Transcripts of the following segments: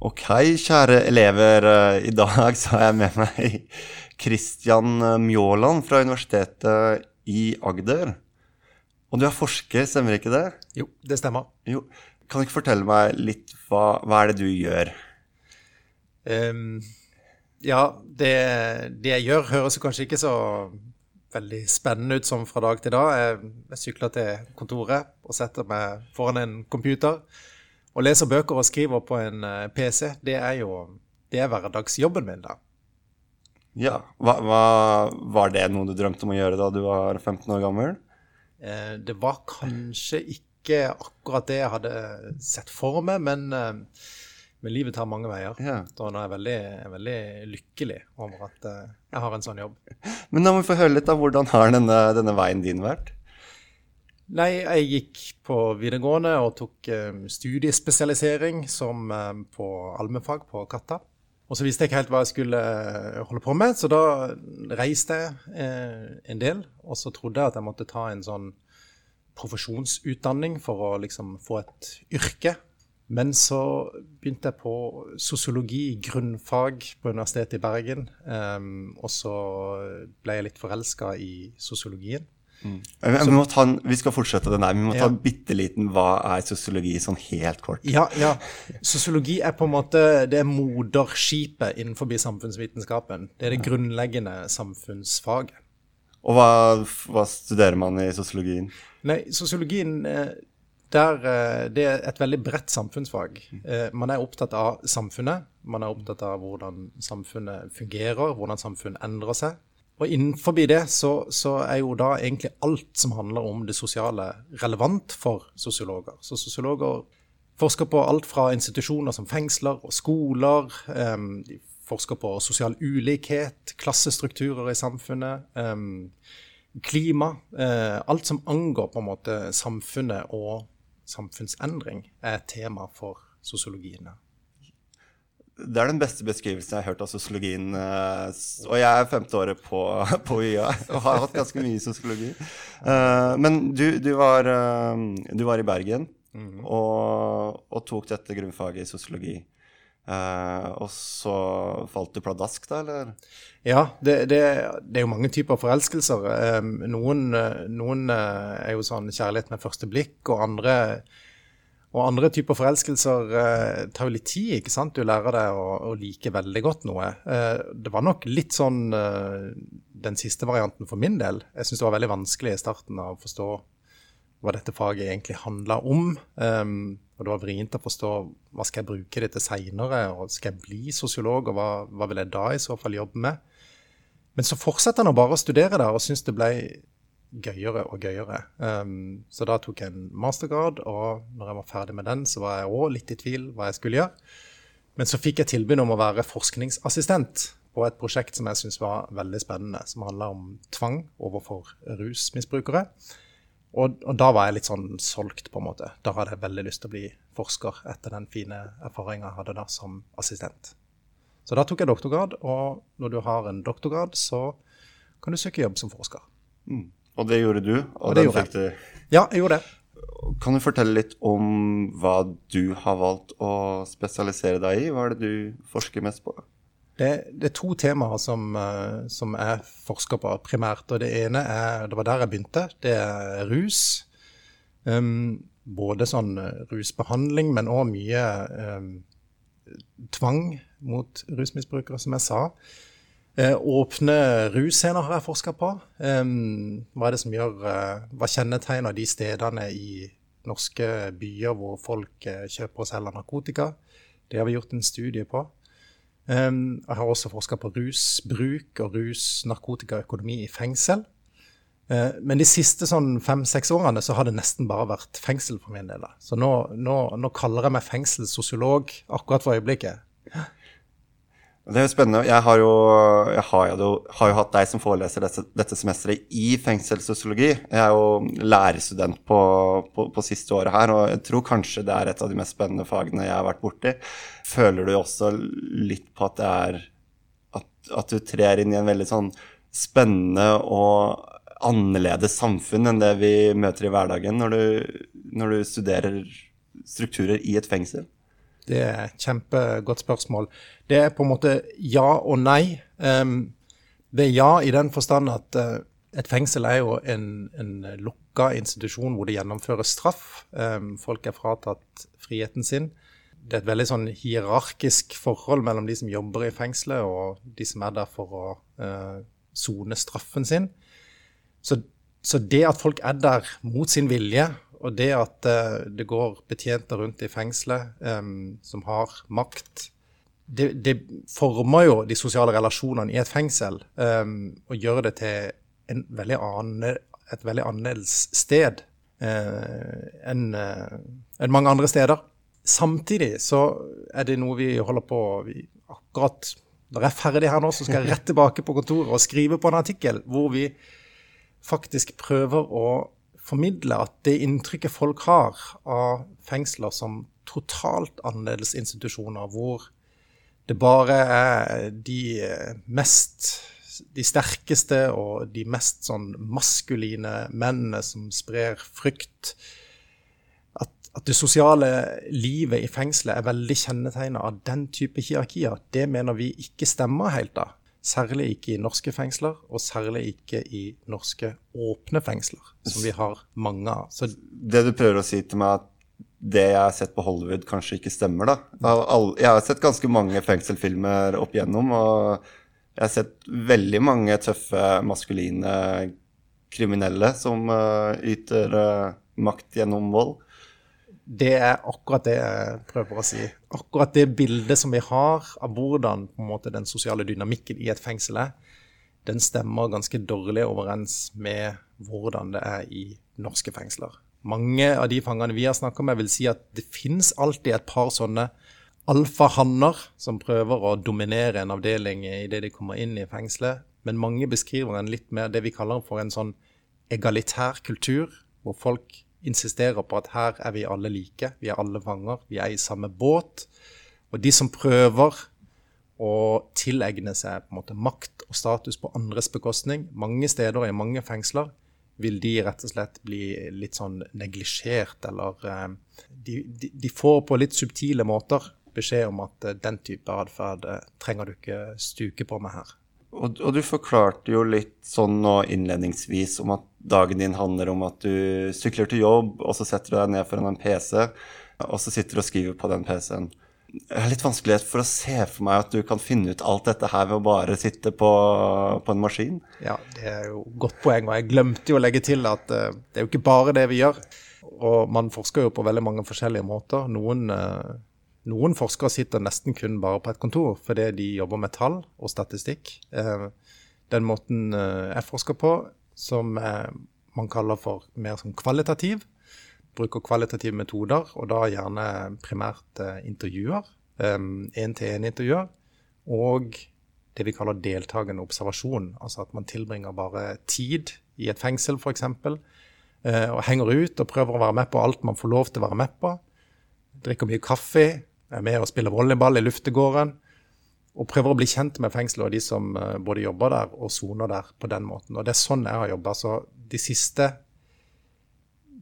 Ok, kjære elever. eh, I dag så har jeg med meg Kristian Mjåland fra Universitetet i Agder. Og du er forsker, stemmer ikke det? Jo, det stemmer. Jo. Kan du ikke fortelle meg litt hva, hva er det du gjør? Um, ja, det, det jeg gjør, høres kanskje ikke så veldig spennende ut som fra dag til dag. Jeg, jeg sykler til kontoret og setter meg foran en computer og lese bøker og skrive på en eh, PC. Det er jo det er hverdagsjobben min, da. Ja, hva, hva, Var det noe du drømte om å gjøre da du var 15 år gammel? Eh, Det var kanskje ikke akkurat det jeg hadde sett for meg, men, eh, men livet tar mange veier. Ja. Da er jeg veldig, veldig lykkelig over at eh, jeg har en sånn jobb. Men da må vi få høre litt av hvordan har denne, denne veien din vært? Nei, jeg gikk på videregående og tok eh, studiespesialisering som eh, på allmennfag på Katta. Og så visste jeg ikke helt hva jeg skulle eh, holde på med, så da reiste jeg en del. Og så trodde jeg at jeg måtte ta en sånn profesjonsutdanning for å liksom få et yrke. Men så begynte jeg på sosiologi, grunnfag, på Universitetet i Bergen. og så ble jeg litt forelska i sosiologien. Vi, vi, må ta en, vi skal fortsette den der, vi må ta Ja. en bitte liten hva er sosiologi, sånn helt kort. Ja, ja. Sosiologi er på en måte det er moderskipet innenfor samfunnsvitenskapen. Det er det grunnleggende samfunnsfaget. Og hva, hva studerer man i sosiologien? Nei, sosiologien eh, der, eh, det er et veldig bredt samfunnsfag. Eh, Man er opptatt av samfunnet. Man er opptatt av hvordan samfunnet fungerer, hvordan samfunn endrer seg. Og innenfor det så, så er jo da egentlig alt som handler om det sosiale, relevant for sosiologer. Så sosiologer forsker på alt fra institusjoner som fengsler og skoler. um, de forsker på sosial ulikhet, klassestrukturer i samfunnet, um, klima. uh, alt som angår på en måte samfunnet og samfunnsendring, er tema for sosiologien. Det er den beste beskrivelsen jeg har hørt av sosiologien. eh, Og jeg er femte året på, på UiA og har hatt ganske mye sosiologi. Eh, Men du, du, var, eh, du var i Bergen og, og tok dette grunnfaget i sosiologi. Og så falt du pladask, da, eller? Ja, det, det, det er jo mange typer forelskelser. Noen, noen er jo sånn kjærlighet med første blikk, og andre, og andre typer forelskelser eh, tar jo litt tid, ikke sant? Du lærer deg å, å like veldig godt noe. Eh, Det var nok litt sånn eh, den siste varianten for min del. Jeg syns det var veldig vanskelig i starten å forstå hva dette faget egentlig handla om. Um, og det var vrient å forstå hva skal jeg bruke det til seinere, og skal jeg bli sosiolog, og hva, hva vil jeg da i så fall jobbe med? Men så fortsetter han å bare studere der, og syns det ble gøyere og gøyere. Um, så da tok jeg en mastergrad, og når jeg var ferdig med den, så var jeg òg litt i tvil hva jeg skulle gjøre. Men så fikk jeg tilbud om å være forskningsassistent på et prosjekt som jeg syntes var veldig spennende, som handla om tvang overfor rusmisbrukere. Og, og da var jeg litt sånn solgt, på en måte. Da hadde jeg veldig lyst til å bli forsker etter den fine erfaringa jeg hadde da som assistent. Så da tok jeg doktorgrad, og når du har en doktorgrad, så kan du søke jobb som forsker. Og det gjorde du. Og, Og det den fikk du. Ja, jeg gjorde det. Kan du fortelle litt om hva du har valgt å spesialisere deg i? Hva er det du forsker mest på? Det, det er to temaer som, eh, som jeg forsker på primært. og Det ene er, det var der jeg begynte, det er rus. Um, både sånn eh, rusbehandling, men òg mye um, tvang mot rusmisbrukere, som jeg sa. Eh, åpne russcener har jeg forska på. Hva er det som gjør eh, Hva kjennetegner de stedene i norske byer hvor folk eh, kjøper og selger narkotika? Det har vi gjort en studie på. Jeg har også forska på rusbruk og rus, narkotikaøkonomi i fengsel. Men de siste sånn fem-seks årene så har det nesten bare vært fengsel for min del. Så nå, nå, nå kaller jeg meg fengselssosiolog akkurat for øyeblikket. Det er jo spennende. Jeg har jo, jeg har jo, har jo hatt deg som foreleser dette, dette semesteret i fengselssosiologi. Jeg er jo lærerstudent på, på, på siste året her, og jeg tror kanskje det er et av de mest spennende fagene jeg har vært borti. Føler du også litt på at det er at, at du trer inn i en veldig sånn spennende og annerledes samfunn enn det vi møter i hverdagen når du, når du studerer strukturer i et fengsel? Det er et kjempegodt spørsmål. Det er på en måte ja og nei. Det er ja i den forstand at uh, et fengsel er jo en, en lukka institusjon hvor det gjennomføres straff. Folk er fratatt friheten sin. Det er et veldig sånn hierarkisk forhold mellom de som jobber i fengselet, og de som er der for å uh, sone straffen sin. Så, så, det at folk er der mot sin vilje, og det at uh, det går betjenter rundt i fengselet um, som har makt, det, det, former jo de sosiale relasjonene i et fengsel um, og gjør det til veldig annen, et veldig annerledes sted uh, enn uh, en mange andre steder. Samtidig så er det noe vi holder på vi akkurat når jeg er ferdig her nå, så skal jeg rett tilbake på kontoret og skrive på en artikkel hvor vi faktisk prøver å formidle at det inntrykket folk har av fengsler som totalt annerledes institusjoner, hvor det bare er de mest de sterkeste og de mest sånn maskuline mennene som sprer frykt. At, at det sosiale livet i fengselet er veldig kjennetegna av den type hierarkier, det mener vi ikke stemmer helt da. Særlig ikke i norske fengsler, og særlig ikke i norske åpne fengsler, som vi har mange av. Så det du prøver å si til meg, at det jeg har sett på Hollywood, kanskje ikke stemmer, da? Jeg har sett ganske mange fengselsfilmer opp igjennom, og jeg har sett veldig mange tøffe, maskuline kriminelle som uh, yter uh, makt gjennom vold. Det er akkurat det jeg prøver å si. Akkurat det bildet som vi har av hvordan måte, den sosiale dynamikken i et fengsel er, den stemmer ganske dårlig overens med hvordan det er i norske fengsler. Mange av de fangene vi har snakka med, vil si at det finnes alltid et par sånne alfahanner som prøver å dominere en avdeling idet de kommer inn i fengselet. Men mange beskriver en litt mer det vi kaller for en sånn egalitær kultur, hvor folk insisterer på at her er vi alle like, vi er alle fanger, vi er i samme båt. Og de som prøver å tilegne seg på en måte makt og status på andres bekostning, mange steder i mange fengsler, vil de rett og slett bli litt sånn neglisjert, eller eh, de, de, de, får på litt subtile måter beskjed om at eh, den type atferd eh, trenger du ikke stuke på med her. Og, og, du forklarte jo litt sånn nå innledningsvis om at dagen din handler om at du sykler til jobb, og så setter du deg ned foran en PC, og så sitter du og skriver på den PC-en. Jeg har litt vanskelighet for å se for meg at du kan finne ut alt dette her ved å bare sitte på, på en maskin. Ja, det er jo godt poeng, og jeg glemte jo å legge til at uh, det er jo ikke bare det vi gjør. Og man forsker jo på veldig mange forskjellige måter. Noen uh, noen forskere sitter nesten kun bare på et kontor fordi de jobber med tall og statistikk. Eh, den måten eh, jeg forsker på, som man kaller for mer som kvalitativ, bruker kvalitative metoder, og da gjerne primært eh, intervjuer, én-til-én-intervjuer, og det vi kaller deltakende observasjon. Altså at man tilbringer bare tid i et fengsel, f.eks., og henger ut og prøver å være med på alt man får lov til å være med på. Drikker mye kaffe, er med og spiller volleyball i luftegården. Og prøver å bli kjent med fengselet og de som eh, både jobber der og soner der på den måten. Og det er sånn jeg har jobba. Så de siste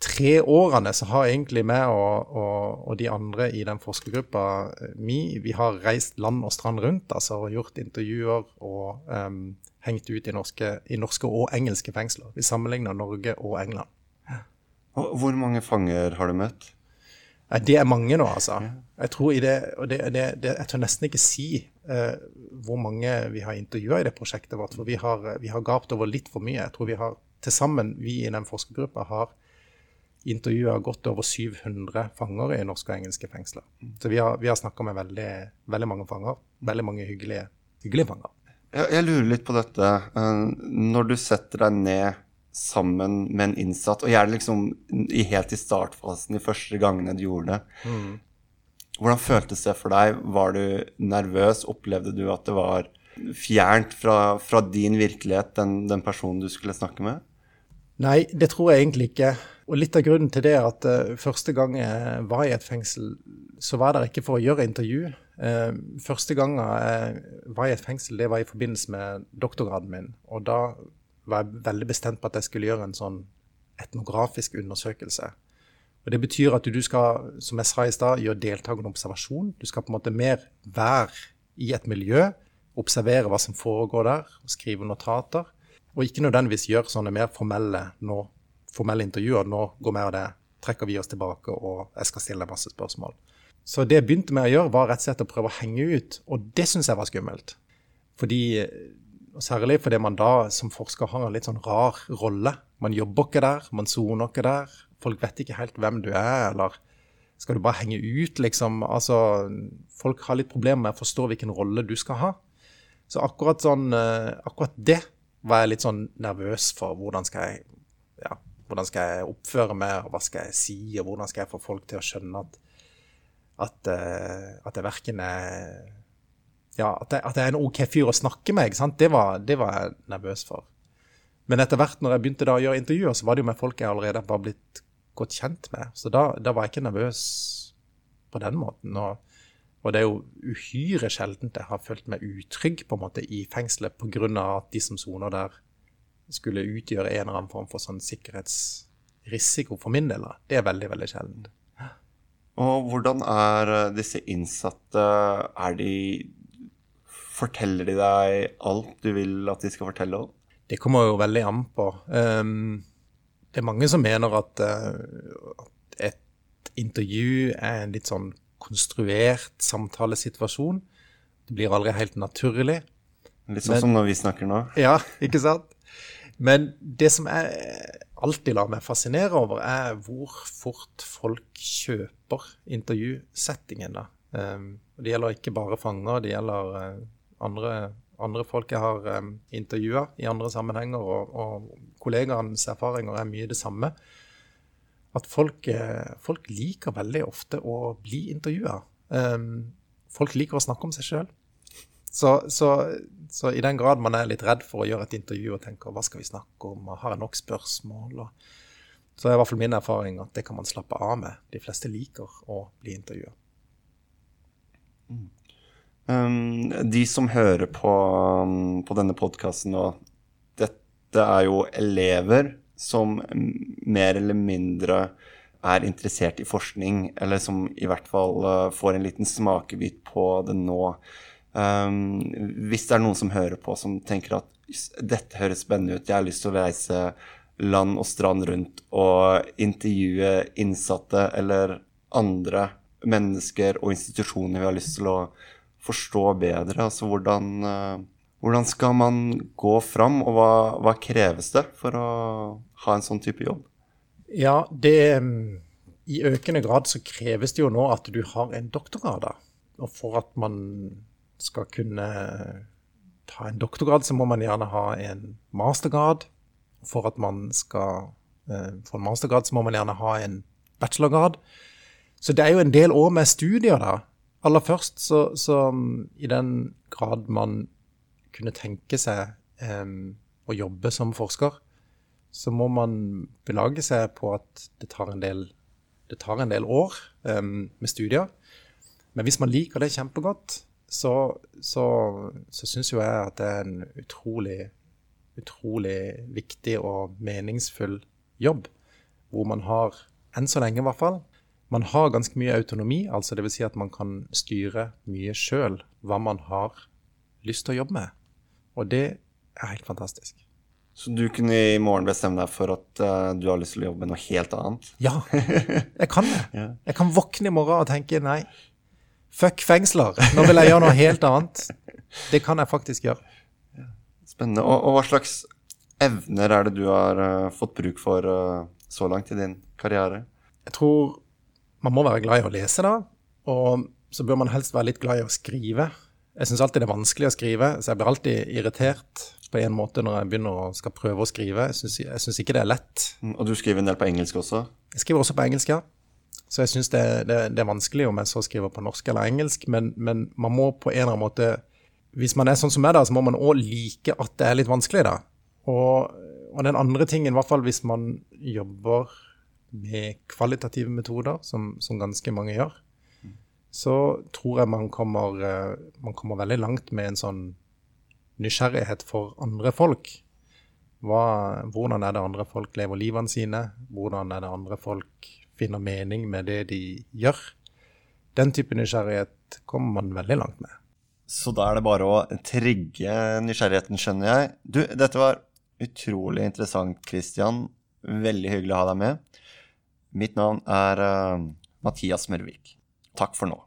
tre årene så har egentlig vi og, og, og, de andre i den forskergruppa eh, mi, vi har reist land og strand rundt altså, og gjort intervjuer og um, hengt ut i norske, i norske, og engelske fengsler. Vi sammenligner Norge og England. Hvor mange fanger har du møtt? Det er mange nå, altså. Jeg tror i det, og det, det, det, jeg tør nesten ikke si uh, hvor mange vi har intervjua i det prosjektet vårt. For vi har, vi har gapt over litt for mye. Jeg tror vi har til sammen, vi i den forskergruppa, har intervjua godt over 700 fanger i norske og engelske fengsler. Så vi har, vi har snakka med veldig, veldig, mange fanger. Veldig mange hyggelige, hyggelige fanger. Jeg, jeg lurer litt på dette. Uh, når du setter deg ned sammen med en innsatt, og gjerne liksom i, helt i startfasen, de første gangene du gjorde det. Mm. Hvordan føltes det for deg? Var du nervøs? Opplevde du at det var fjernt fra, fra din virkelighet, den, den, personen du skulle snakke med? Nei, det tror jeg egentlig ikke. Og litt av grunnen til det er at uh, første gang jeg var i et fengsel, så var det ikke for å gjøre intervju. Uh, første gang jeg var i et fengsel, det var i forbindelse med doktorgraden min. Og da var jeg veldig bestemt på at jeg skulle gjøre en sånn etnografisk undersøkelse. Og Det betyr at du skal, som jeg sa i stad, gjøre deltakende observasjon. Du skal på en måte mer være i et miljø, observere hva som foregår der, skrive notater. Og ikke nødvendigvis gjøre sånne mer formelle, nå, formelle intervjuer. Nå går mer av det, trekker vi oss tilbake, og jeg skal stille deg masse spørsmål. Så det jeg begynte med å gjøre, var rett og slett å prøve å henge ut, og det syns jeg var skummelt. Fordi, og Særlig fordi man da som forsker har en litt sånn rar rolle. Man jobber ikke der, man soner ikke der. Folk vet ikke helt hvem du er, eller skal du bare henge ut, liksom? Altså, folk har litt problemer med å forstå hvilken rolle du skal ha. Så akkurat, sånn, eh, akkurat det var jeg litt sånn nervøs for. Hvordan skal jeg, ja, hvordan skal jeg oppføre meg, og hva skal jeg si, og hvordan skal jeg få folk til å skjønne at, at, eh, at jeg verken er ja, at jeg, at jeg, er en OK fyr å snakke med. Det var, det var jeg nervøs for. Men etter hvert når jeg begynte da å gjøre intervjuer, så var det jo med folk jeg allerede var blitt godt kjent med. Så da, da var jeg ikke nervøs på den måten. Og, og, det er jo uhyre sjeldent jeg har følt meg utrygg på en måte i fengselet pga. at de som soner der, skulle utgjøre en eller annen form for sånn sikkerhetsrisiko for min del. Det er veldig, veldig sjeldent. Og hvordan er disse innsatte Er de Forteller de deg alt du vil at de skal fortelle om? Det kommer jo veldig an på. Um, det er mange som mener at, uh, at, et intervju er en litt sånn konstruert samtalesituasjon. Det blir aldri helt naturlig. Litt sånn Men, som når vi snakker nå? Ja, ikke sant? Men det som jeg alltid lar meg fascinere over, er hvor fort folk kjøper intervjusettingen. da. Um, det gjelder ikke bare fanger, det gjelder uh, andre, andre, folk jeg har um, intervjua i andre sammenhenger, og, og kollegaenes erfaringer er mye det samme. At folk, eh, folk liker veldig ofte å bli intervjua. Um, folk liker å snakke om seg sjøl. Så, så, så, i den grad man er litt redd for å gjøre et intervju og tenker hva skal vi snakke om, og har jeg nok spørsmål, og, så er i hvert fall min erfaring at det kan man slappe av med. De fleste liker å bli intervjua. Mm. Um, de som hører på, um, på denne podkasten nå, dette er jo elever som mer eller mindre er interessert i forskning, eller som i hvert fall uh, får en liten smakebit på det nå. Um, hvis det er noen som hører på som tenker at dette høres spennende ut, jeg har lyst til å reise land og strand rundt og intervjue innsatte eller andre mennesker og institusjoner vi har lyst til å forstå bedre? Altså hvordan, uh, hvordan skal man gå fram, og hva, hva, kreves det for å ha en sånn type jobb? Ja, det I økende grad så kreves det jo nå at du har en doktorgrad. Og for at man skal kunne ta en doktorgrad, så må man gjerne ha en mastergrad. For at man skal eh, få en mastergrad, så må man gjerne ha en bachelorgrad. Så det er jo en del år med studier da, Aller først, så, så, i den grad man kunne tenke seg um, å jobbe som forsker, så må man belage seg på at det tar en del, tar en del år um, med studier. Men hvis man liker det kjempegodt, så, så, så syns jo jeg at det er en utrolig, utrolig viktig og meningsfull jobb. Hvor man har, enn så lenge i hvert fall, man har ganske mye autonomi, altså dvs. Si at man kan styre mye sjøl hva man har lyst til å jobbe med. Og det er helt fantastisk. Så du kunne i morgen bestemme deg for at uh, du har lyst til å jobbe med noe helt annet? Ja, jeg kan det. Jeg kan våkne i morgen og tenke nei, fuck fengsler, nå vil jeg gjøre noe helt annet. Det kan jeg faktisk gjøre. Spennende. Og, og hva slags evner er det du har uh, fått bruk for uh, så langt i din karriere? Jeg tror man må være glad i å lese, da. Og så bør man helst være litt glad i å skrive. Jeg syns alltid det er vanskelig å skrive, så jeg blir alltid irritert på en måte når jeg begynner å skal prøve å skrive. Jeg syns ikke det er lett. Mm, og du skriver en del på engelsk også? Jeg skriver også på engelsk, ja. Så jeg syns det, det, det, er vanskelig om jeg så skriver på norsk eller engelsk, men, men, man må på en eller annen måte Hvis man er sånn som meg, da, så må man òg like at det er litt vanskelig, da. Og, og den andre tingen, i hvert fall hvis man jobber med kvalitative metoder, som, som ganske mange gjør, mm. så tror jeg man kommer, eh, man kommer, veldig langt med en sånn nysgjerrighet for andre folk. Hva, hvordan er det andre folk lever livene sine? Hvordan er det andre folk finner mening med det de gjør. Den type nysgjerrighet kommer man veldig langt med. Så da er det bare å trigge nysgjerrigheten, skjønner jeg. Du, dette var utrolig interessant, Christian. Veldig hyggelig å ha deg med. Mitt navn er uh, Mathias Mørvik. Takk for nå.